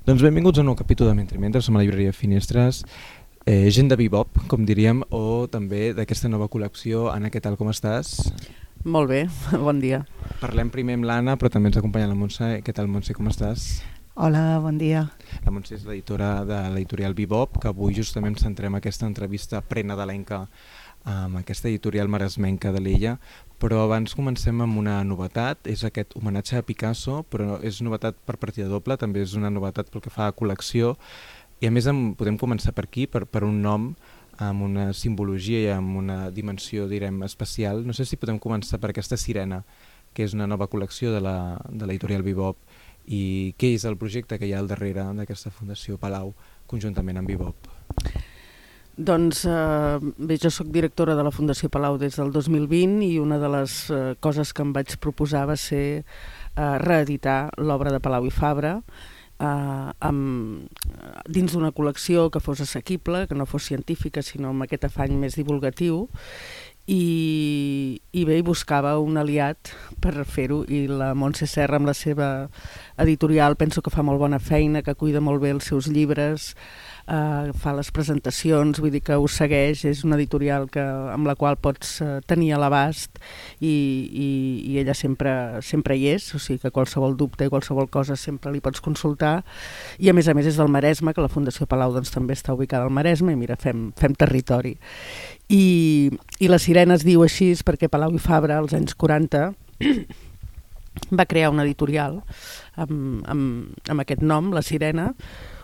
Doncs benvinguts a un nou capítol de Mentre Mentre, som a la llibreria Finestres, eh, gent de bebop, com diríem, o també d'aquesta nova col·lecció. Anna, què tal, com estàs? Molt bé, bon dia. Parlem primer amb l'Anna, però també ens acompanya la Montse. Què tal, Montse, com estàs? Hola, bon dia. La Montse és l'editora de l'editorial Bebop, que avui justament centrem aquesta entrevista prenadalenca amb aquesta editorial maresmenca de l'Illa, però abans comencem amb una novetat, és aquest homenatge a Picasso, però és novetat per partida doble, també és una novetat pel que fa a col·lecció, i a més en, podem començar per aquí, per, per un nom amb una simbologia i amb una dimensió, direm, especial. No sé si podem començar per aquesta Sirena, que és una nova col·lecció de l'editorial Bebop, i què és el projecte que hi ha al darrere d'aquesta Fundació Palau, conjuntament amb Bebop? Doncs eh, bé, jo sóc directora de la Fundació Palau des del 2020 i una de les eh, coses que em vaig proposar va ser eh, reeditar l'obra de Palau i Fabra eh, amb, dins d'una col·lecció que fos assequible, que no fos científica, sinó amb aquest afany més divulgatiu. I, i bé, buscava un aliat per fer-ho i la Montse Serra amb la seva editorial penso que fa molt bona feina, que cuida molt bé els seus llibres, eh, fa les presentacions, vull dir que ho segueix, és una editorial que, amb la qual pots eh, tenir a l'abast i, i, i ella sempre, sempre hi és, o sigui que qualsevol dubte i qualsevol cosa sempre li pots consultar i a més a més és del Maresme, que la Fundació Palau doncs, també està ubicada al Maresme i mira, fem, fem territori. I, I la Sirena es diu així perquè Palau i Fabra als anys 40 va crear una editorial amb, amb, amb aquest nom, La Sirena,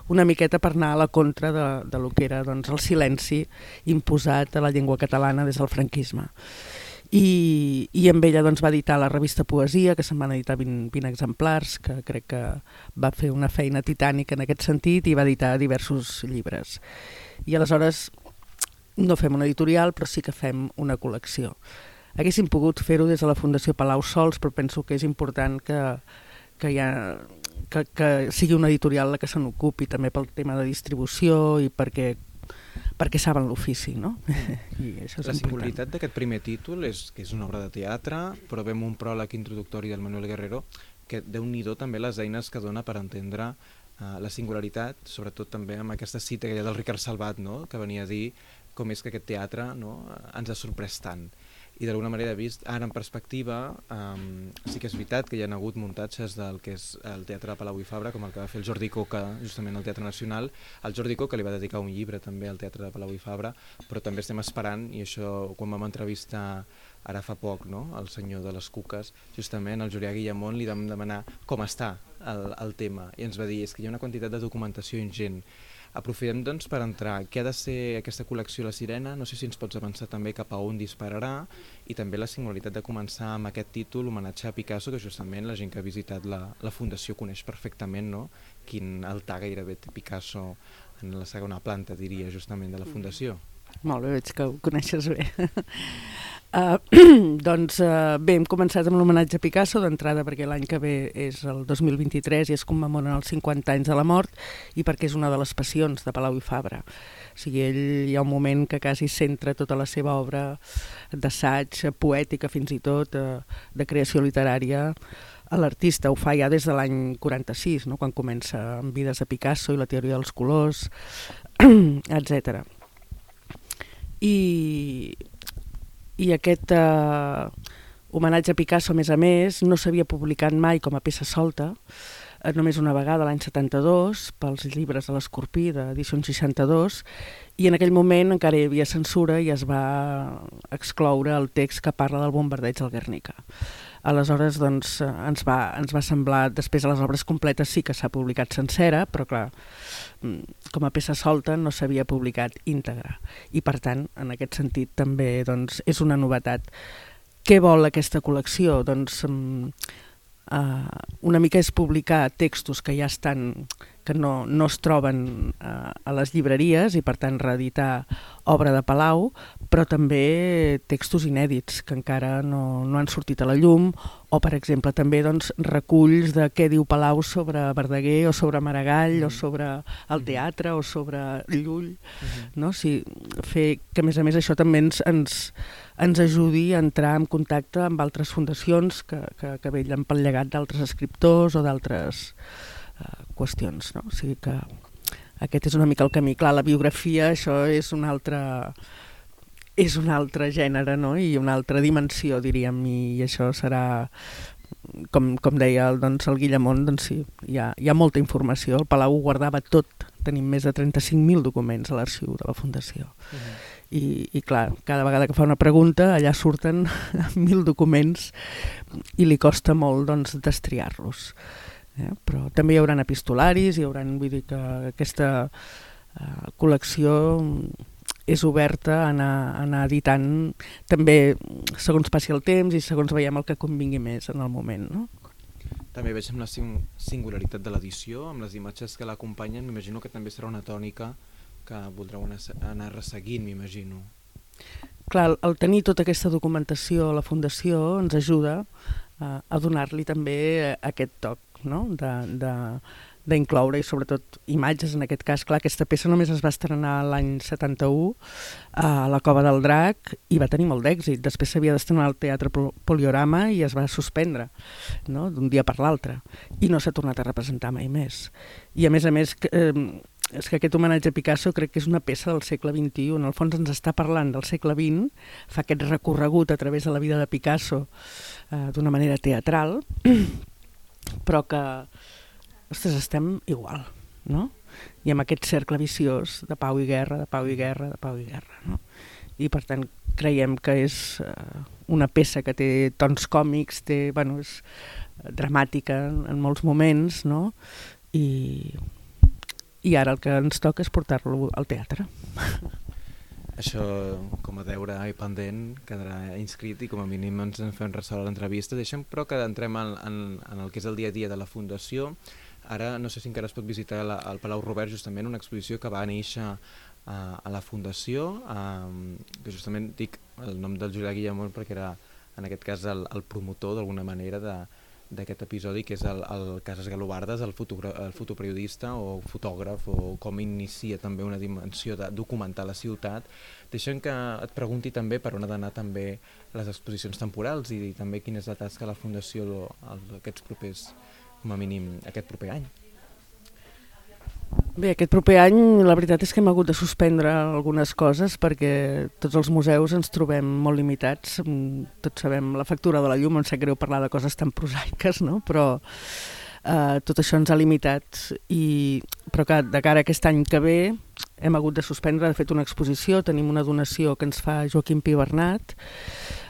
una miqueta per anar a la contra de, de lo que era doncs, el silenci imposat a la llengua catalana des del franquisme. I, i amb ella doncs, va editar la revista Poesia, que se'n van editar 20, 20 exemplars, que crec que va fer una feina titànica en aquest sentit, i va editar diversos llibres. I aleshores no fem una editorial, però sí que fem una col·lecció. Haguéssim pogut fer-ho des de la Fundació Palau Sols, però penso que és important que, que hi ha que, que sigui una editorial la que se n'ocupi també pel tema de distribució i perquè perquè saben l'ofici, no? I això és la singularitat d'aquest primer títol és que és una obra de teatre, però vem un pròleg introductori del Manuel Guerrero que déu nhi també les eines que dona per entendre uh, la singularitat, sobretot també amb aquesta cita que hi ha del Ricard Salvat, no? que venia a dir com és que aquest teatre no? ens ha sorprès tant i d'alguna manera vist ara en perspectiva um, sí que és veritat que hi ha hagut muntatges del que és el Teatre de Palau i Fabra com el que va fer el Jordi Coca justament al Teatre Nacional el Jordi Coca li va dedicar un llibre també al Teatre de Palau i Fabra però també estem esperant i això quan vam entrevistar ara fa poc no? el senyor de les Cuques justament el Julià Guillamont li vam demanar com està el, el tema i ens va dir és que hi ha una quantitat de documentació ingent Aprofitem doncs per entrar. Què ha de ser aquesta col·lecció La Sirena? No sé si ens pots avançar també cap a on dispararà i també la singularitat de començar amb aquest títol, homenatge a Picasso, que justament la gent que ha visitat la, la Fundació coneix perfectament no? quin altar gairebé té Picasso en la segona planta, diria, justament de la Fundació. Molt bé, veig que ho coneixes bé. Uh, doncs uh, bé, hem començat amb l'homenatge a Picasso d'entrada perquè l'any que ve és el 2023 i es commemoren els 50 anys de la mort i perquè és una de les passions de Palau i Fabra. O sigui, ell hi ha un moment que quasi centra tota la seva obra d'assaig, poètica fins i tot, uh, de creació literària, a l'artista. Ho fa ja des de l'any 46, no? quan comença amb Vides de Picasso i la teoria dels colors, etc. I i aquest eh, homenatge a Picasso, a més a més, no s'havia publicat mai com a peça solta, eh, només una vegada l'any 72 pels llibres de l'Escorpí d'edició 62 i en aquell moment encara hi havia censura i es va excloure el text que parla del bombardeig del Guernica. Aleshores, doncs, ens va, ens va semblar, després a les obres completes sí que s'ha publicat sencera, però clar, mm, com a peça solta no s'havia publicat íntegra. I per tant, en aquest sentit també doncs, és una novetat. Què vol aquesta col·lecció? Doncs um, uh, una mica és publicar textos que ja estan que no, no es troben uh, a les llibreries i per tant reeditar obra de Palau, però també textos inèdits que encara no, no han sortit a la llum o per exemple també doncs, reculls de què diu Palau sobre Verdaguer o sobre Maragall mm. o sobre el teatre o sobre Llull mm -hmm. no? si, fer que a més a més això també ens, ens, ens ajudi a entrar en contacte amb altres fundacions que, que, que vellen pel llegat d'altres escriptors o d'altres eh, qüestions. No? O sigui que aquest és una mica el camí. Clar, la biografia, això és un altre és un altre gènere no? i una altra dimensió, diríem, i això serà, com, com deia el, doncs, el Guillemont, doncs sí, hi ha, hi ha molta informació. El Palau ho guardava tot, tenim més de 35.000 documents a l'arxiu de la Fundació. Uh -huh. I, I clar, cada vegada que fa una pregunta, allà surten mil documents i li costa molt doncs, destriar-los. Eh? Però també hi haurà epistolaris, hi haurà, vull dir que aquesta uh, col·lecció és oberta a anar, a anar editant també segons passi el temps i segons veiem el que convingui més en el moment. No? També veig amb la singularitat de l'edició, amb les imatges que l'acompanyen, m'imagino que també serà una tònica que voldreu anar, anar resseguint, m'imagino. Clar, el tenir tota aquesta documentació a la Fundació ens ajuda a, a donar-li també aquest toc no? de, de, d'incloure i sobretot imatges en aquest cas. Clar, aquesta peça només es va estrenar l'any 71 a la Cova del Drac i va tenir molt d'èxit. Després s'havia d'estrenar al Teatre Poliorama i es va suspendre no? d'un dia per l'altre i no s'ha tornat a representar mai més. I a més a més, eh, és que aquest homenatge a Picasso crec que és una peça del segle XXI. En el fons ens està parlant del segle XX, fa aquest recorregut a través de la vida de Picasso eh, d'una manera teatral, però que ostres, estem igual, no? I amb aquest cercle viciós de pau i guerra, de pau i guerra, de pau i guerra, no? I per tant creiem que és uh, una peça que té tons còmics, té, bueno, és dramàtica en, en molts moments, no? I, i ara el que ens toca és portar-lo al teatre. Això, com a deure i pendent, quedarà inscrit i com a mínim ens en fem ressò a l'entrevista. Deixem però que entrem en, en, en el que és el dia a dia de la Fundació. Ara no sé si encara es pot visitar la, al Palau Robert justament una exposició que va néixer a, a la Fundació, a, que justament dic el nom del Julià Guillemont perquè era en aquest cas el, el promotor d'alguna manera de, d'aquest episodi que és el, el Casas Galobardes, el, el fotoperiodista o fotògraf o com inicia també una dimensió de documentar la ciutat. Deixem que et pregunti també per on ha d'anar també les exposicions temporals i, i també quina és la tasca de la Fundació aquests propers com a mínim aquest proper any? Bé, aquest proper any la veritat és que hem hagut de suspendre algunes coses perquè tots els museus ens trobem molt limitats. Mm, tots sabem la factura de la llum, em sap greu parlar de coses tan prosaiques, no? però eh, tot això ens ha limitat. I, però que de cara a aquest any que ve hem hagut de suspendre, de fet, una exposició, tenim una donació que ens fa Joaquim Pi Bernat,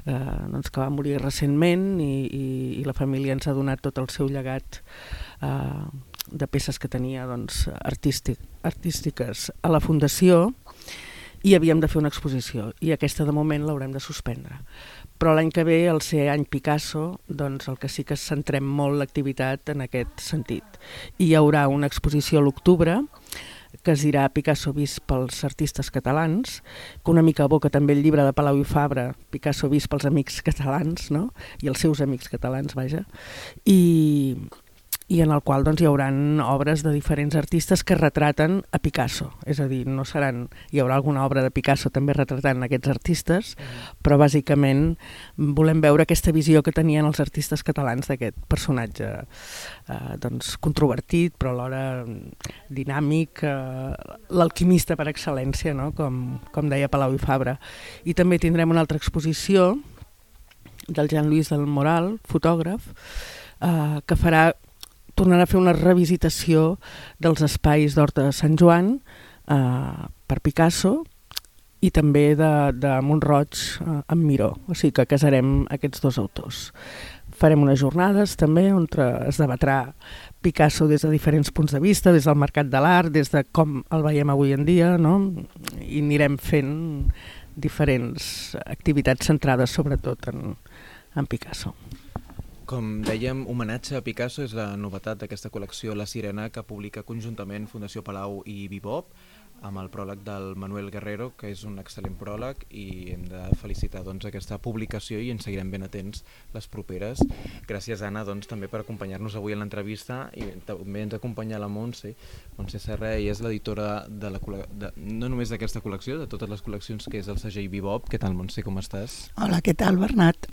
eh, doncs que va morir recentment i, i, i la família ens ha donat tot el seu llegat eh, de peces que tenia doncs, artístic, artístiques a la Fundació i havíem de fer una exposició i aquesta de moment l'haurem de suspendre. Però l'any que ve, al ser any Picasso, doncs el que sí que centrem molt l'activitat en aquest sentit. I hi haurà una exposició a l'octubre que es dirà Picasso vist pels artistes catalans, que una mica aboca també el llibre de Palau i Fabra, Picasso vist pels amics catalans, no? i els seus amics catalans, vaja, i, i en el qual doncs, hi haurà obres de diferents artistes que retraten a Picasso. És a dir, no seran, hi haurà alguna obra de Picasso també retratant aquests artistes, mm. però bàsicament volem veure aquesta visió que tenien els artistes catalans d'aquest personatge eh, doncs, controvertit, però alhora dinàmic, eh, l'alquimista per excel·lència, no? com, com deia Palau i Fabra. I també tindrem una altra exposició del Jean-Louis del Moral, fotògraf, eh, que farà tornarà a fer una revisitació dels espais d'Horta de Sant Joan eh, per Picasso i també de, de Montroig eh, amb Miró, o sigui que casarem aquests dos autors. Farem unes jornades també on es debatrà Picasso des de diferents punts de vista, des del mercat de l'art, des de com el veiem avui en dia, no? i anirem fent diferents activitats centrades sobretot en, en Picasso. Com dèiem, homenatge a Picasso és la novetat d'aquesta col·lecció La Sirena que publica conjuntament Fundació Palau i Bibop amb el pròleg del Manuel Guerrero, que és un excel·lent pròleg i hem de felicitar doncs, aquesta publicació i ens seguirem ben atents les properes. Gràcies, Anna, doncs, també per acompanyar-nos avui en l'entrevista i també ens acompanya la Montse. Montse Serra i és l'editora de la de, no només d'aquesta col·lecció, de totes les col·leccions que és el segell Bibop. Què tal, Montse, com estàs? Hola, què tal, Bernat?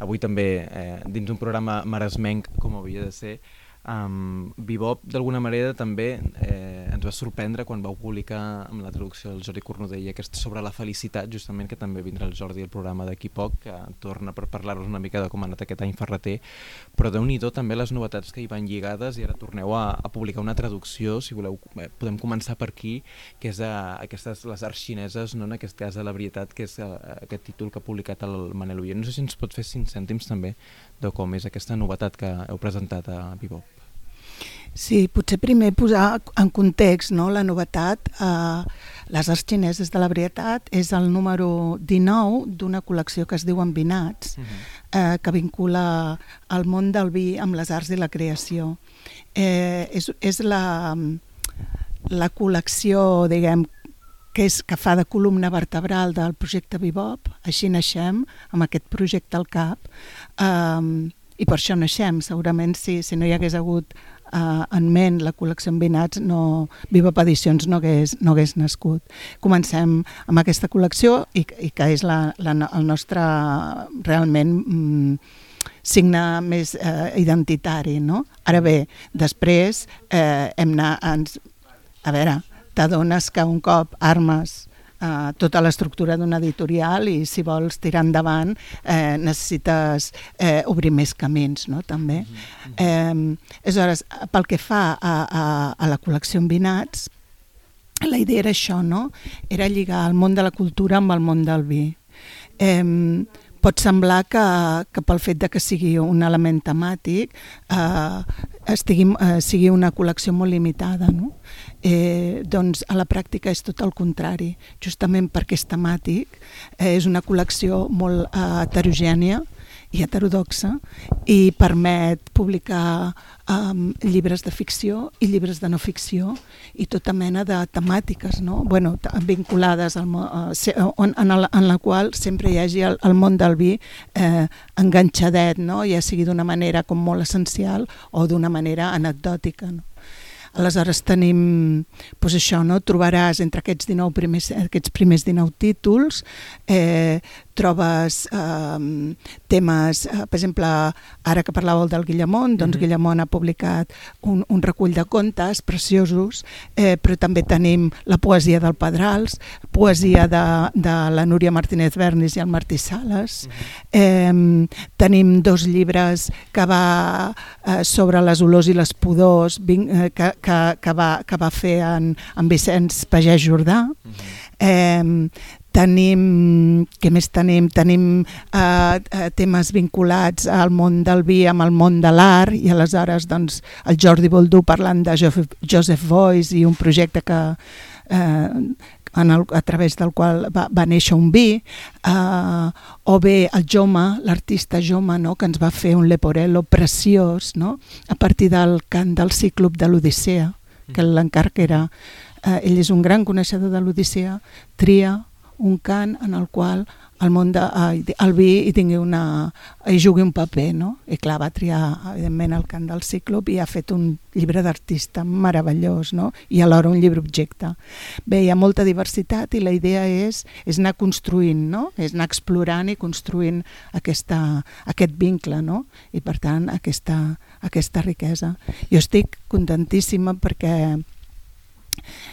Avui també eh, dins un programa maresmenc com havia de ser Um, Bebop, d'alguna manera, també eh, ens va sorprendre quan vau publicar amb la traducció del Jordi Cornudella aquest sobre la felicitat, justament, que també vindrà el Jordi al programa d'aquí poc, que torna per parlar-nos una mica de com ha anat aquest any ferreter, però déu nhi també les novetats que hi van lligades i ara torneu a, a publicar una traducció, si voleu, eh, podem començar per aquí, que és a, aquestes, les arts xineses, no? en aquest cas de la varietat, que és a, a aquest títol que ha publicat el Manel Uller. No sé si ens pot fer cinc cèntims també de com és aquesta novetat que heu presentat a Bebop. Sí, potser primer posar en context no, la novetat. Eh, les arts xineses de la varietat és el número 19 d'una col·lecció que es diu Envinats, uh mhm. -huh. eh, que vincula el món del vi amb les arts i la creació. Eh, és és la, la col·lecció, diguem, que, és, que fa de columna vertebral del projecte Bebop, així naixem, amb aquest projecte al cap, eh, i per això naixem. Segurament si, si no hi hagués hagut eh, en ment la col·lecció Envinats, no, Viva Edicions no hagués, no hagués nascut. Comencem amb aquesta col·lecció i, i que és la, la, el nostre realment mm, signe més eh, identitari. No? Ara bé, després eh, hem anat... Ens, a veure, t'adones que un cop armes eh, tota l'estructura d'una editorial i si vols tirar endavant eh, necessites eh, obrir més camins no? també. Mm -hmm. eh, aleshores, pel que fa a, a, a la col·lecció Envinats, la idea era això, no? era lligar el món de la cultura amb el món del vi. Eh, pot semblar que, que pel fet de que sigui un element temàtic eh, estigui, eh, sigui una col·lecció molt limitada. No? Eh, doncs a la pràctica és tot el contrari. Justament perquè és temàtic, eh, és una col·lecció molt eh, heterogènia, i heterodoxa i permet publicar um, llibres de ficció i llibres de no ficció i tota mena de temàtiques no? bueno, vinculades al, uh, en, en, el, en la qual sempre hi hagi el, el món del vi eh, enganxadet, no? ja sigui d'una manera com molt essencial o d'una manera anecdòtica. No? Aleshores tenim, doncs això, no? trobaràs entre aquests, 19 primers, aquests primers 19 títols, eh, trobes eh, temes, eh, per exemple, ara que parlàveu del Guillemont, doncs mm -hmm. Guillemont ha publicat un, un recull de contes preciosos, eh, però també tenim la poesia del Pedrals, poesia de, de la Núria Martínez Bernis i el Martí Sales, mm -hmm. eh, tenim dos llibres que va eh, sobre les olors i les pudors, eh, que, que, que, va, que va fer en, en Vicenç Pagès Jordà. Uh -huh. eh, tenim, què més tenim? Tenim eh, eh, temes vinculats al món del vi amb el món de l'art i aleshores doncs, el Jordi Boldú parlant de Joseph, Joseph Voice i un projecte que, eh, en el, a través del qual va, va néixer un vi, eh, o bé el Joma, l'artista Joma, no? que ens va fer un Leporello preciós, no? a partir del cant del ciclop de l'Odissea, que mm. l'encart era... Eh, ell és un gran coneixedor de l'Odissea, tria un cant en el qual el món de, el vi hi tingui una, hi jugui un paper, no? I clar, va triar, evidentment, el cant del ciclop i ha fet un llibre d'artista meravellós, no? I alhora un llibre objecte. Bé, hi ha molta diversitat i la idea és, és anar construint, no? És anar explorant i construint aquesta, aquest vincle, no? I per tant, aquesta, aquesta riquesa. Jo estic contentíssima perquè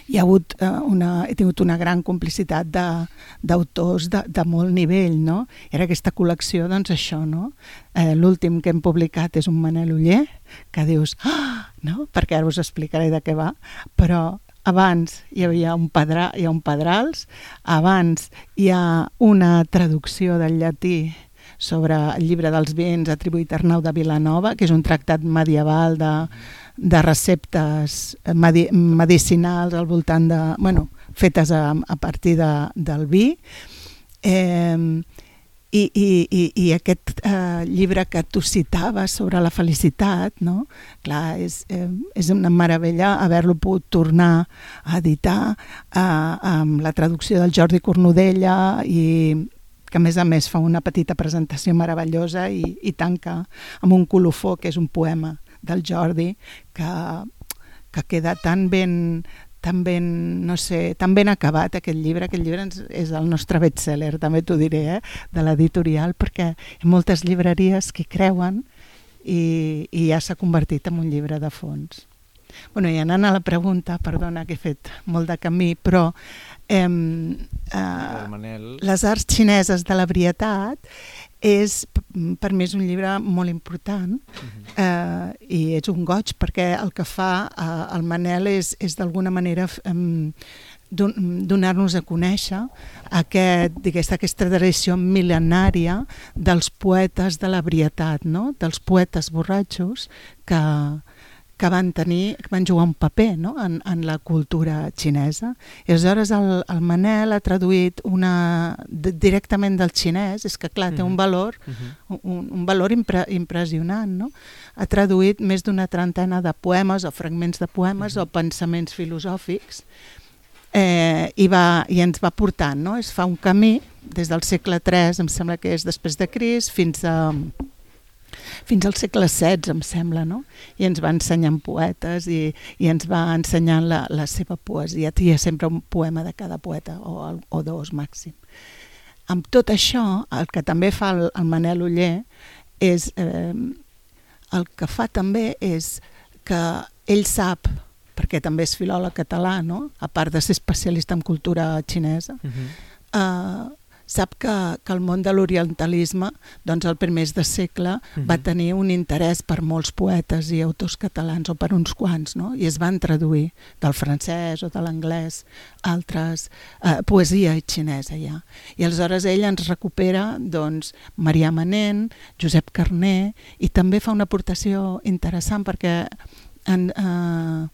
hi ha hagut eh, una, he tingut una gran complicitat d'autors de, de, de molt nivell, no? Era aquesta col·lecció, doncs això, no? Eh, L'últim que hem publicat és un Manel Uller, que dius, ah! no? Perquè ara us explicaré de què va, però abans hi havia un, pedra, hi ha un Pedrals, abans hi ha una traducció del llatí sobre el llibre dels vins atribuït a Arnau de Vilanova, que és un tractat medieval de, de receptes medi medicinals al voltant de... Bueno, fetes a, a partir de, del vi. Eh, i, i, i, i aquest eh, llibre que tu citaves sobre la felicitat, no? Clar, és, eh, és una meravella haver-lo pogut tornar a editar eh, amb la traducció del Jordi Cornudella i que a més a més fa una petita presentació meravellosa i, i tanca amb un colofó que és un poema del Jordi que, que queda tan ben, tan ben, no sé, tan ben acabat aquest llibre, aquest llibre és el nostre bestseller, també t'ho diré, eh, de l'editorial, perquè hi ha moltes llibreries que creuen i, i ja s'ha convertit en un llibre de fons. Bueno, i anant a la pregunta, perdona que he fet molt de camí, però eh, eh, les arts xineses de la varietat és per mi és un llibre molt important uh mhm. -huh. eh, i és un goig perquè el que fa eh, el Manel és, és d'alguna manera eh, donar-nos a conèixer aquest, digués, aquesta tradició mil·lenària dels poetes de la varietat, no? dels poetes borratxos que, que van tenir, que van jugar un paper no? en, en la cultura xinesa. I aleshores el, el Manel ha traduït una, directament del xinès, és que clar, té un valor, uh. -huh. un, un valor impre, impressionant, no? Ha traduït més d'una trentena de poemes o fragments de poemes uh -huh. o pensaments filosòfics eh, i, va, i ens va portant, no? Es fa un camí des del segle III, em sembla que és després de Cris, fins a fins al segle XVI, em sembla, no? I ens va ensenyant poetes i, i ens va ensenyant la, la seva poesia. Tria sempre un poema de cada poeta, o, o dos màxim. Amb tot això, el que també fa el, el Manel Uller és... Eh, el que fa també és que ell sap perquè també és filòleg català, no? a part de ser especialista en cultura xinesa, uh -huh. eh, sap que, que el món de l'orientalisme doncs, al primers de segle uh -huh. va mhm. tenir un interès per molts poetes i autors catalans, o per uns quants, no? i es van traduir del francès o de l'anglès altres eh, poesia xinesa ja. I aleshores ell ens recupera doncs, Marià Manent, Josep Carné, i també fa una aportació interessant perquè en, eh,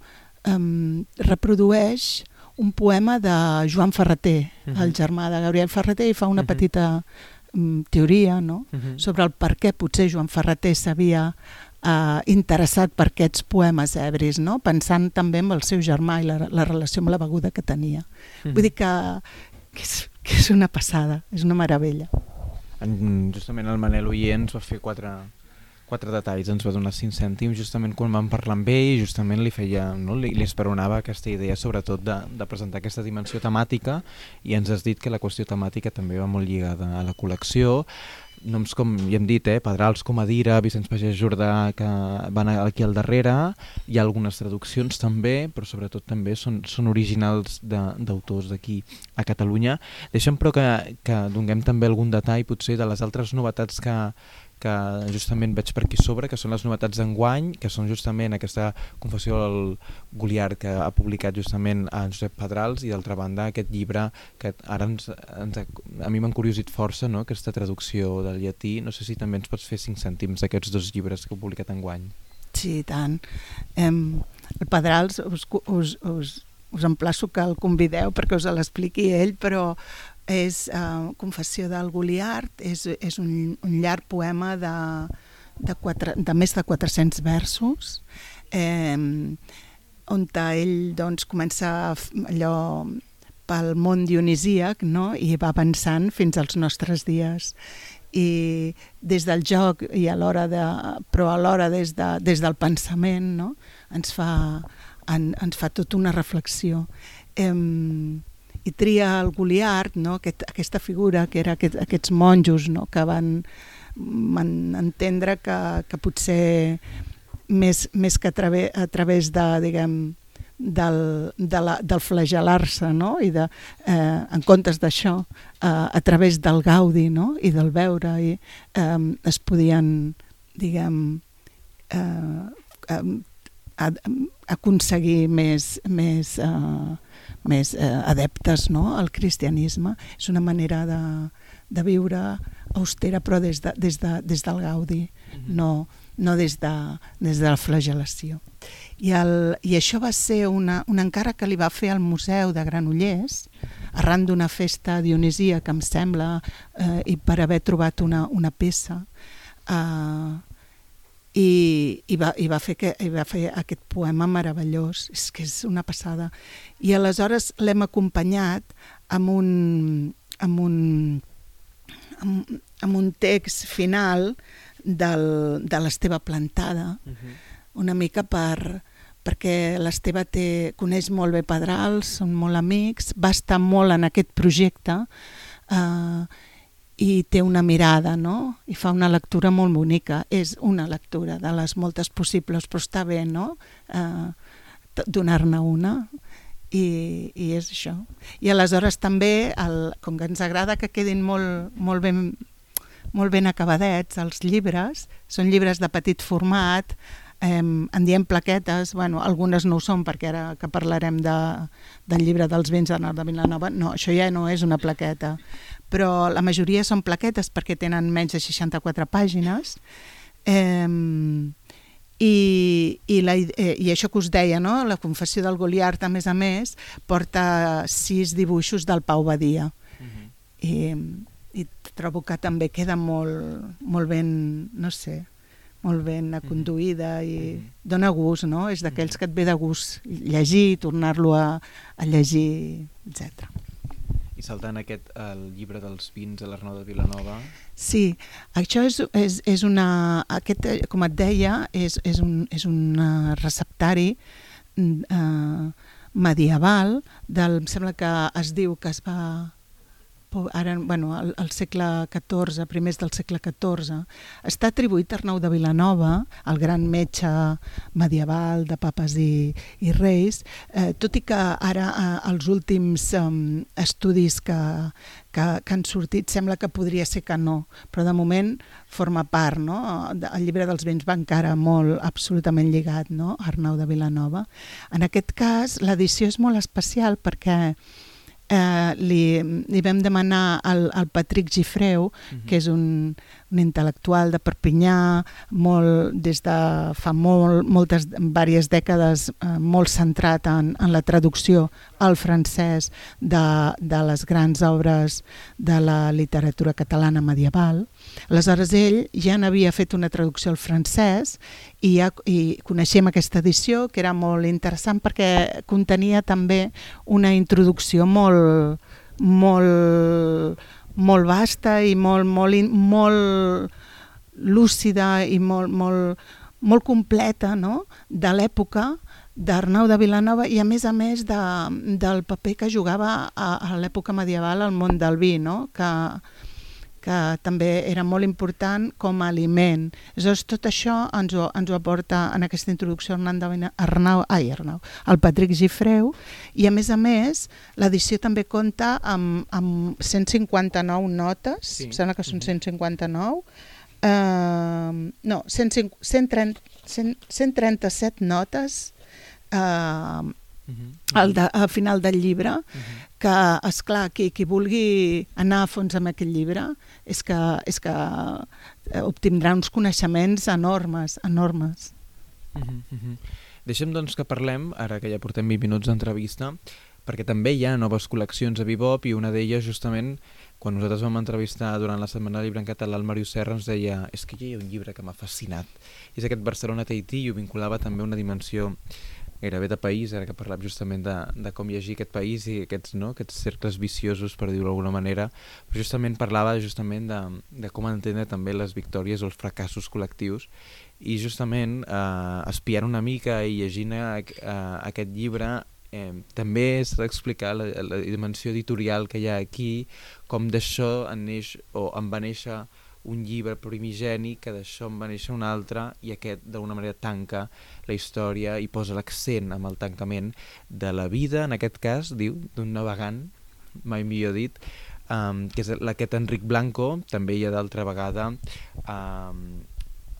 eh, reprodueix un poema de Joan Ferreter, uh -huh. el mhm. germà de Gabriel Ferreter, i fa una uh mhm. -huh. petita um, teoria no? uh mhm. -huh. sobre el per què potser Joan Ferreter s'havia uh, interessat per aquests poemes ebris, no? pensant també en el seu germà i la, la relació amb la beguda que tenia. Uh -huh. Vull dir que, que, és, que és una passada, és una meravella. Justament el Manel Oients va fer quatre, quatre detalls, ens va donar 5 cèntims justament quan vam parlar amb ell, justament li feia, no? li, li esperonava aquesta idea sobretot de, de presentar aquesta dimensió temàtica i ens has dit que la qüestió temàtica també va molt lligada a la col·lecció, noms com ja hem dit, eh, Pedrals com Adira, Vicenç Pagès Jordà, que van aquí al darrere, hi ha algunes traduccions també, però sobretot també són, són originals d'autors d'aquí a Catalunya. Deixem però que, que donem també algun detall potser de les altres novetats que, que justament veig per aquí sobre, que són les novetats d'enguany, que són justament aquesta confessió del Goliard que ha publicat justament a Josep Pedrals i d'altra banda aquest llibre que ara ens, ens, a mi m'ha curiosit força no? aquesta traducció del llatí, no sé si també ens pots fer 5 cèntims d'aquests dos llibres que heu publicat enguany. Sí, tant. Em, el Pedrals us, us, us, us emplaço que el convideu perquè us l'expliqui ell, però és uh, Confessió del Goliard, és, és un, un llarg poema de, de, quatre, de més de 400 versos, eh, on ell doncs, comença allò pel món dionisíac no? i va avançant fins als nostres dies i des del joc i a l'hora de, però alhora des, de, des del pensament no? ens, fa, en, ens fa tota una reflexió eh, i tria el Goliard, no? Aquest, aquesta figura que era aquest, aquests monjos no? que van, van entendre que, que potser més, més que a, través, a través de, diguem, del, de la, del flagelar-se no? i de, eh, en comptes d'això eh, a través del gaudi no? i del veure i, eh, es podien diguem eh, eh, aconseguir més, més eh, més eh, adeptes no, al cristianisme. És una manera de, de viure austera però des, de, des, de, des del gaudi, mm -hmm. no, no des, de, des de la flagelació. I, el, I això va ser una, una encara que li va fer al Museu de Granollers, arran d'una festa dionisia que em sembla, eh, i per haver trobat una, una peça, eh, i, i, va, i, va fer que, i va fer aquest poema meravellós, és que és una passada. I aleshores l'hem acompanyat amb un, amb un, amb, amb un text final del, de l'Esteve Plantada, uh -huh. una mica per, perquè l'Esteve té, coneix molt bé Pedrals, són molt amics, va estar molt en aquest projecte eh, i té una mirada, no? I fa una lectura molt bonica. És una lectura de les moltes possibles, però està bé, no? Eh, Donar-ne una i, i és això. I aleshores també, el, com que ens agrada que quedin molt, molt, ben, molt ben acabadets els llibres, són llibres de petit format, eh, en diem plaquetes, bueno, algunes no ho són perquè ara que parlarem de, del llibre dels vins d'Arnau de Vilanova, no, això ja no és una plaqueta, però la majoria són plaquetes perquè tenen menys de 64 pàgines. Eh, i, i, la, eh, I això que us deia, no? la confessió del Goliart, a més a més, porta sis dibuixos del Pau Badia. Uh -huh. I, I trobo que també queda molt, molt ben, no sé, molt ben conduïda i uh -huh. dona gust, no? És d'aquells que et ve de gust llegir, tornar-lo a, a llegir, etc saltant aquest, el llibre dels vins de l'Arnau de Vilanova. Sí, això és, és, és una... Aquest, com et deia, és, és, un, és un uh, receptari eh, medieval del, em sembla que es diu que es va ara, bueno, al, al segle XIV, primers del segle XIV, està atribuït a Arnau de Vilanova, el gran metge medieval de papes i, i reis, eh, tot i que ara eh, els últims eh, estudis que, que, que han sortit sembla que podria ser que no, però de moment forma part, no? El llibre dels vins va encara molt absolutament lligat, no? Arnau de Vilanova. En aquest cas, l'edició és molt especial perquè eh, li, li vam demanar al, al Patrick Gifreu, mhm. -huh. que és un, un intel·lectual de Perpinyà, molt, des de fa molt, moltes, diverses dècades, eh, molt centrat en, en la traducció al francès de, de les grans obres de la literatura catalana medieval. Aleshores, ell ja n'havia fet una traducció al francès i, ja, i coneixem aquesta edició, que era molt interessant perquè contenia també una introducció molt, molt, molt vasta i molt, molt, molt lúcida i molt, molt, molt completa no? de l'època d'Arnau de Vilanova i a més a més de, del paper que jugava a, a l'època medieval al món del vi, no? que, que també era molt important com a aliment. Aleshores, tot això ens ho, ens ho aporta en aquesta introducció Arnau, Arnau, ai, Arnau, el Patrick Gifreu, i a més a més, l'edició també compta amb, amb 159 notes, sí. em sembla que són 159, uh, no, 150, 130, 100, 137 notes Uh -huh. al, de, al final del llibre, uh -huh. que, és clar qui, qui vulgui anar a fons amb aquest llibre és que, és que eh, obtindrà uns coneixements enormes, enormes. Uh -huh. Deixem doncs que parlem, ara que ja portem 20 minuts d'entrevista, perquè també hi ha noves col·leccions a Bebop i una d'elles justament quan nosaltres vam entrevistar durant la Setmana Llibre en català el Màrius Serra ens deia és que hi ha un llibre que m'ha fascinat és aquest Barcelona Tahití i ho vinculava també a una dimensió gairebé de país, ara que parlem justament de, de com llegir aquest país i aquests, no, aquests cercles viciosos, per dir-ho d'alguna manera, però justament parlava justament de, de com entendre també les victòries o els fracassos col·lectius i justament eh, espiant una mica i llegint a, a, aquest llibre eh, també s'ha d'explicar la, la dimensió editorial que hi ha aquí, com d'això en neix, o en va néixer un llibre primigeni que d'això en va néixer un altre i aquest d'alguna manera tanca la història i posa l'accent amb el tancament de la vida, en aquest cas, diu, d'un navegant, mai millor dit, um, que és aquest Enric Blanco, també hi ha d'altra vegada um,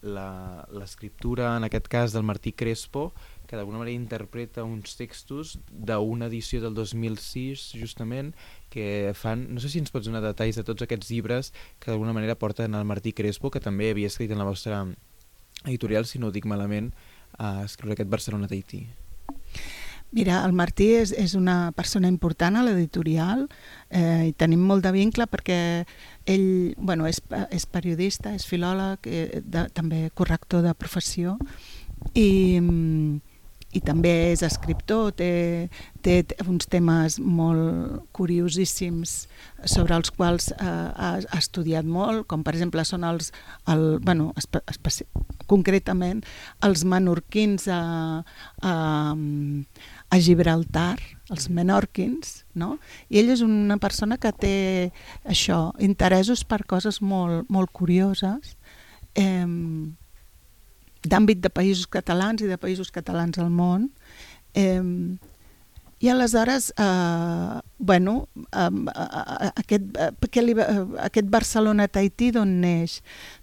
l'escriptura, en aquest cas, del Martí Crespo, que d'alguna manera interpreta uns textos d'una edició del 2006, justament, que fan... No sé si ens pots donar detalls de tots aquests llibres que d'alguna manera porten el Martí Crespo, que també havia escrit en la vostra editorial, si no ho dic malament, a escriure aquest Barcelona Tahití. Mira, el Martí és, és una persona important a l'editorial eh, i tenim molt de vincle perquè ell bueno, és, és periodista, és filòleg, eh, de, també corrector de professió i, i també és escriptor, té, té uns temes molt curiosíssims sobre els quals eh, ha, ha estudiat molt, com per exemple són els, el, bueno, concretament els menorquins a, a, a Gibraltar, els menorquins, no? I ell és una persona que té això, interessos per coses molt, molt curioses, eh, d'àmbit de països catalans i de països catalans al món. Eh, i aleshores, eh, bueno, eh, aquest, eh, aquest Barcelona-Tahití d'on neix?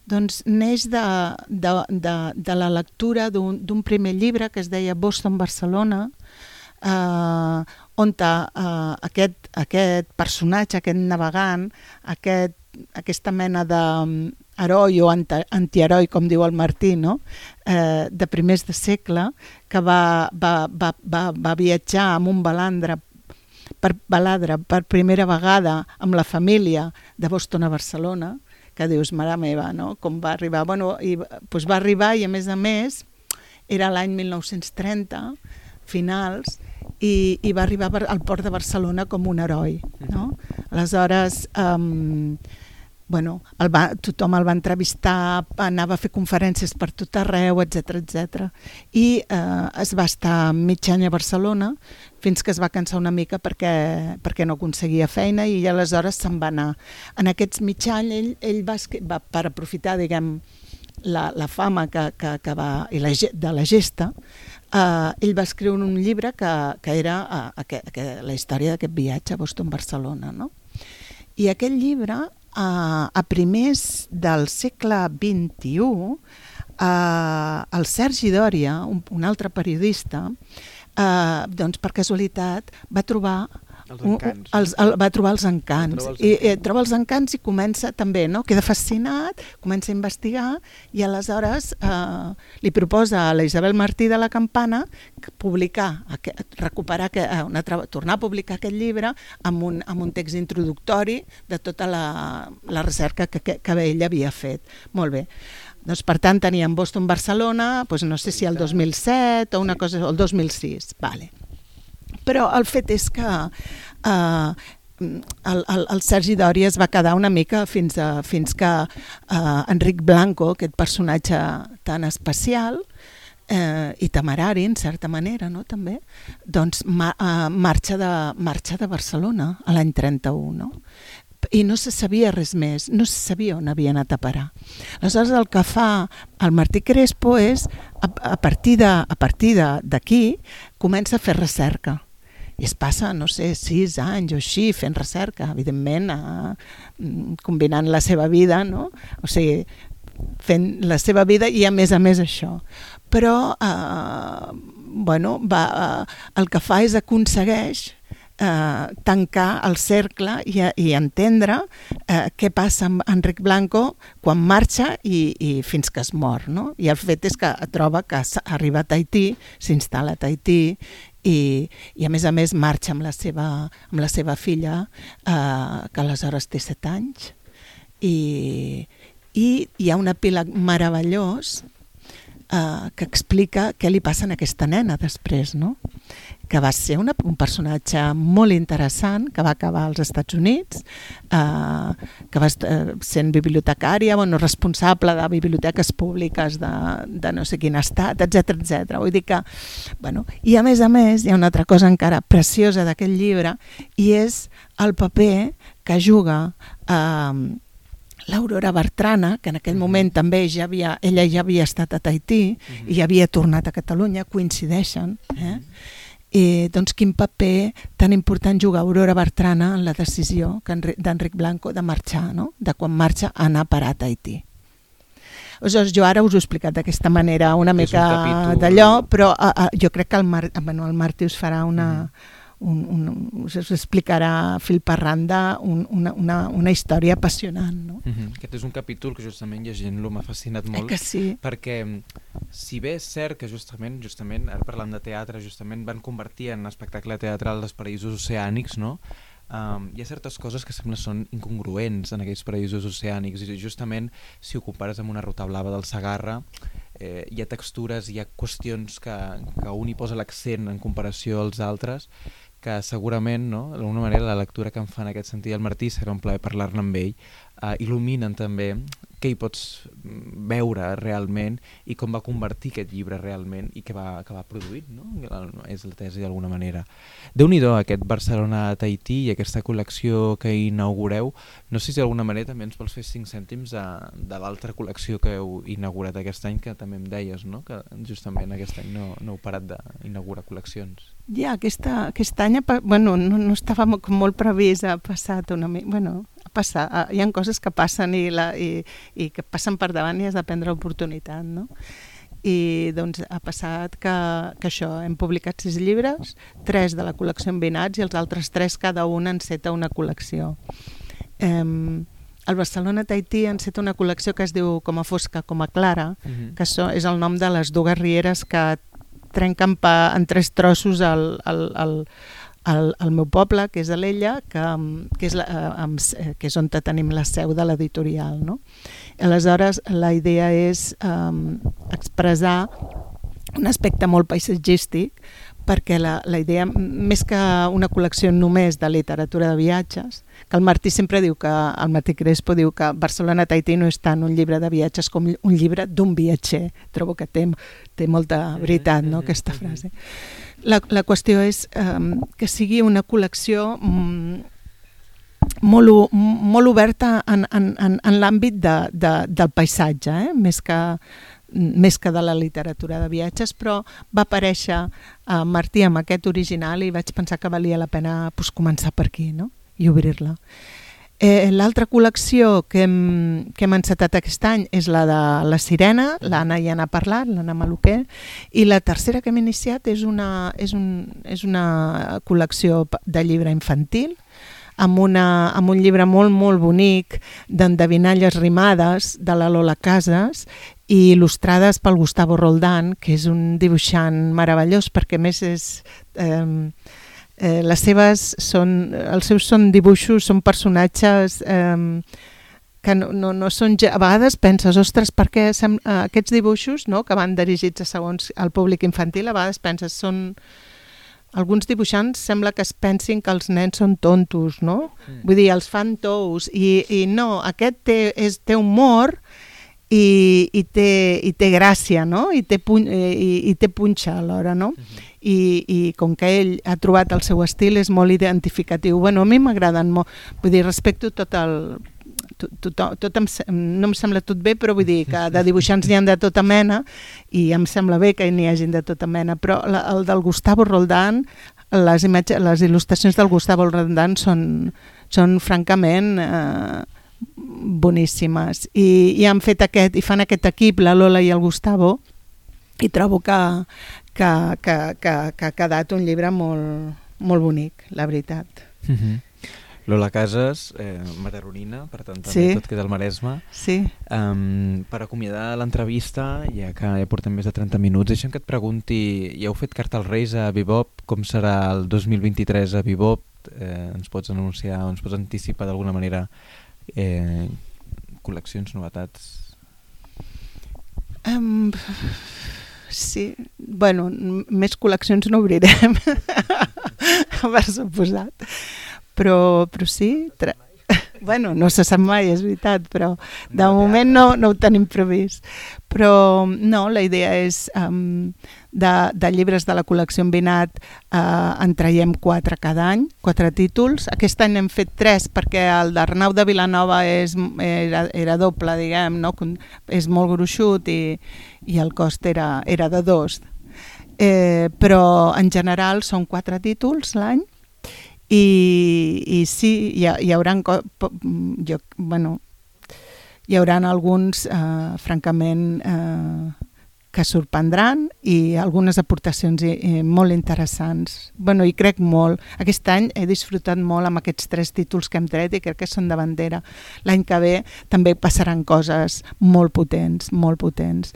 Doncs neix de, de, de, de la lectura d'un primer llibre que es deia Boston-Barcelona, eh, on eh, aquest, aquest personatge, aquest navegant, aquest, aquesta mena de heroi o antiheroi, com diu el Martí, no? eh, de primers de segle, que va, va, va, va, va viatjar amb un balandre per baladre per primera vegada amb la família de Boston a Barcelona, que dius, mare meva, no? com va arribar? Bueno, i, doncs va arribar i a més a més era l'any 1930, finals, i, i va arribar al port de Barcelona com un heroi. No? Aleshores, eh, bueno, el va, tothom el va entrevistar, anava a fer conferències per tot arreu, etc etc. I eh, es va estar mig any a Barcelona fins que es va cansar una mica perquè, perquè no aconseguia feina i aleshores se'n va anar. En aquests mig any ell, ell va, va, per aprofitar, diguem, la, la fama que, que, que va, i la, de la gesta, eh, ell va escriure un llibre que, que era eh, que, que, la història d'aquest viatge a Boston-Barcelona. No? I aquest llibre a, a primers del segle XXI, eh, el Sergi Dòria, un, un altre periodista, eh, doncs per casualitat va trobar els encants. Els, el, va trobar els encants. Troba els, I, eh, troba els encants i comença també, no? queda fascinat, comença a investigar i aleshores eh, li proposa a la Isabel Martí de la Campana publicar, recuperar, que, eh, una, tornar a publicar aquest llibre amb un, amb un text introductori de tota la, la recerca que, que, que ell havia fet. Molt bé. Doncs, per tant, teníem Boston-Barcelona, doncs no sé si el 2007 o una cosa, o el 2006. Vale. Però el fet és que eh, el, el, el Sergi Dòria es va quedar una mica fins, a, fins que eh, Enric Blanco, aquest personatge tan especial, eh, i temerari, en certa manera, no, també, doncs ma, eh, marxa, de, marxa de Barcelona a l'any 31, no? i no se sabia res més, no se sabia on havia anat a parar. Aleshores el que fa el Martí Crespo és, a, a partir d'aquí, comença a fer recerca i es passa, no sé, sis anys o així fent recerca, evidentment, a, mm, combinant la seva vida, no? O sigui, fent la seva vida i a més a més això. Però, eh, bueno, va, eh, el que fa és aconsegueix eh, tancar el cercle i, i entendre eh, què passa amb Enric Blanco quan marxa i, i fins que es mor. No? I el fet és que troba que arriba a Tahití, s'instal·la a Tahití i, i a més a més marxa amb la seva, amb la seva filla eh, que aleshores té 7 anys. I, i hi ha un epíleg meravellós eh, que explica què li passa a aquesta nena després, no? que va ser una, un personatge molt interessant, que va acabar als Estats Units, eh, que va eh, sent bibliotecària, bueno, responsable de biblioteques públiques de, de no sé quin estat, etc etc. Vull dir que, bueno, i a més a més hi ha una altra cosa encara preciosa d'aquest llibre i és el paper que juga eh, l'Aurora Bertrana, que en aquell moment també ja havia, ella ja havia estat a Tahití uh -huh. i havia tornat a Catalunya, coincideixen, eh? -huh i doncs quin paper tan important juga Aurora Bertrana en la decisió d'Enric Blanco de marxar, no? de quan marxa a anar a parar a Tahití. Aleshores, jo ara us ho he explicat d'aquesta manera una mica d'allò, però uh, uh, jo crec que el, Mar bueno, el Martí us farà una, mm un, un, us explicarà fil per randa un, una, una, una història apassionant. No? Mm -hmm. Aquest és un capítol que justament llegint-lo m'ha fascinat molt. Eh que sí? Perquè si bé és cert que justament, justament ara parlant de teatre, justament van convertir en espectacle teatral els paraïsos oceànics, no? Um, hi ha certes coses que sembla són incongruents en aquells paraïsos oceànics i justament si ho compares amb una ruta blava del Sagarra eh, hi ha textures, hi ha qüestions que, que un hi posa l'accent en comparació als altres que segurament, no, d'alguna manera, la lectura que em fa en aquest sentit el Martí serà un plaer parlar-ne amb ell, uh, il·luminen també què hi pots veure realment i com va convertir aquest llibre realment i què va acabar produint, no? és la tesi d'alguna manera. déu nhi aquest Barcelona-Tahití i aquesta col·lecció que inaugureu, no sé si d'alguna manera també ens vols fer 5 cèntims de, de l'altra col·lecció que heu inaugurat aquest any, que també em deies, no? que justament aquest any no, no heu parat d'inaugurar col·leccions. Ja, aquesta, aquest any bueno, no, no estava molt previst, ha passat una mica... Bueno, passar, eh, hi ha coses que passen i, la, i, i que passen per davant i has de prendre oportunitat, no? i doncs ha passat que, que això, hem publicat sis llibres, tres de la col·lecció Envinats i els altres tres cada un enceta una col·lecció. Eh, el Barcelona Tahití enceta una col·lecció que es diu Com a fosca, com a clara, uh mhm. -huh. que so, és el nom de les dues rieres que trenquen pa, en tres trossos el, el, el, al, al meu poble, que és a l'Ella, que, que, és la, eh, que és on tenim la seu de l'editorial. No? Aleshores, la idea és um, expressar un aspecte molt paisatgístic, perquè la, la idea, més que una col·lecció només de literatura de viatges, que el Martí sempre diu que, el Martí Crespo diu que Barcelona Tahití no és tant un llibre de viatges com un llibre d'un viatger. Trobo que té, té molta veritat, no?, aquesta frase. La, la qüestió és um, que sigui una col·lecció um, molt, molt oberta en, en, en, en l'àmbit de, de, del paisatge, eh? més, que, més que de la literatura de viatges, però va aparèixer uh, Martí amb aquest original i vaig pensar que valia la pena pues, començar per aquí no? i obrir-la. Eh, L'altra col·lecció que hem, que hem encetat aquest any és la de La Sirena, l'Anna ja n'ha parlat, l'Anna Maluquer, i la tercera que hem iniciat és una, és un, és una col·lecció de llibre infantil, amb, una, amb un llibre molt, molt bonic d'endevinalles rimades de la Lola Casas i il·lustrades pel Gustavo Roldán, que és un dibuixant meravellós perquè més és... Eh, eh, les seves són, els seus són dibuixos, són personatges eh, que no, no, no són... A vegades penses, ostres, per què sem, eh, aquests dibuixos no, que van dirigits a segons al públic infantil, a vegades penses, són... Alguns dibuixants sembla que es pensin que els nens són tontos, no? Mm. Vull dir, els fan tous, i, i no, aquest té, és, té humor i, i, té, i té gràcia, no? I té, pun, i, i té punxa alhora, no? Mm -hmm i, i com que ell ha trobat el seu estil és molt identificatiu. Bueno, a mi m'agraden molt, vull dir, respecto tot el, tot, tot, tot em, no em sembla tot bé, però vull dir que de dibuixants n'hi ha de tota mena i em sembla bé que n'hi hagin de tota mena, però la, el del Gustavo Roldán, les, imatges, les il·lustracions del Gustavo Roldán són, són francament eh, boníssimes I, i han fet aquest, i fan aquest equip, la Lola i el Gustavo, i trobo que, que, que, que, que ha quedat un llibre molt, molt bonic, la veritat. Mm -hmm. Lola Casas, eh, mataronina, per tant també sí. tot queda al Maresme. Sí. Um, per acomiadar l'entrevista, ja que ja portem més de 30 minuts, deixa'm que et pregunti, ja heu fet carta als Reis a Bebop, com serà el 2023 a Bebop? Eh, ens pots anunciar ens pots anticipar d'alguna manera eh, col·leccions, novetats? Um, sí. Bueno, més col·leccions no obrirem, per suposat. Però, però sí, bueno, no se sap mai, és veritat, però de no, moment no, no ho tenim previst. Però no, la idea és um, de, de llibres de la col·lecció Envinat uh, en traiem quatre cada any, quatre títols. Aquest any hem fet tres perquè el d'Arnau de Vilanova és, era, era doble, diguem, no? és molt gruixut i, i el cost era, era de dos. Eh, però en general són quatre títols l'any i, i sí, hi, ha, hi haurà jo, bueno, hi haurà alguns eh, francament eh, que sorprendran i algunes aportacions eh, molt interessants. Bueno, i crec molt. Aquest any he disfrutat molt amb aquests tres títols que hem tret i crec que són de bandera. L'any que ve també passaran coses molt potents, molt potents.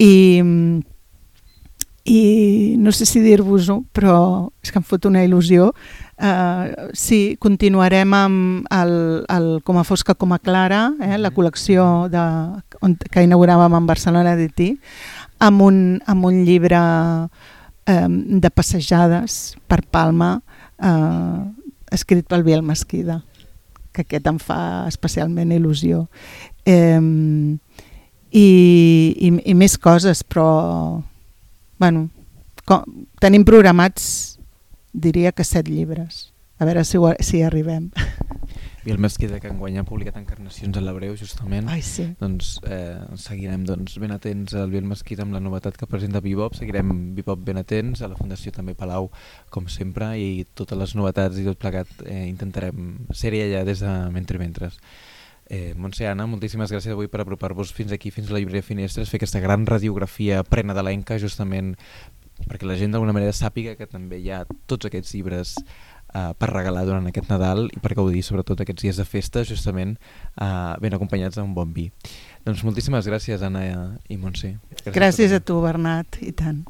I, i no sé si dir-vos-ho, però és que em fot una il·lusió Uh, sí, continuarem amb el, el Com a fosca, com a clara, eh, la col·lecció de, on, que inauguràvem en Barcelona d'Etí, amb, un, amb un llibre eh, de passejades per Palma, eh, escrit pel Biel Mesquida que aquest em fa especialment il·lusió. Eh, i, i, I més coses, però bueno, com, tenim programats, diria que set llibres. A veure si, si arribem. Biel Mesquida, que enguany ha publicat encarnacions a l'Hebreu, justament. Ai, sí. Doncs eh, seguirem doncs, ben atents al Biel Mesquida amb la novetat que presenta Bebop, seguirem Bebop ben atents, a la Fundació també Palau, com sempre, i totes les novetats i tot plegat eh, intentarem ser-hi allà des de Mentre Mentres. Eh, Montse Anna, moltíssimes gràcies avui per apropar-vos fins aquí, fins a la llibreria Finestres, fer aquesta gran radiografia prena de l'enca, justament perquè la gent d'alguna manera sàpiga que també hi ha tots aquests llibres eh, per regalar durant aquest Nadal i per gaudir sobretot aquests dies de festa justament eh, ben acompanyats d'un bon vi. Doncs moltíssimes gràcies Anna i Montse. Gràcies, gràcies a tu Bernat, i tant.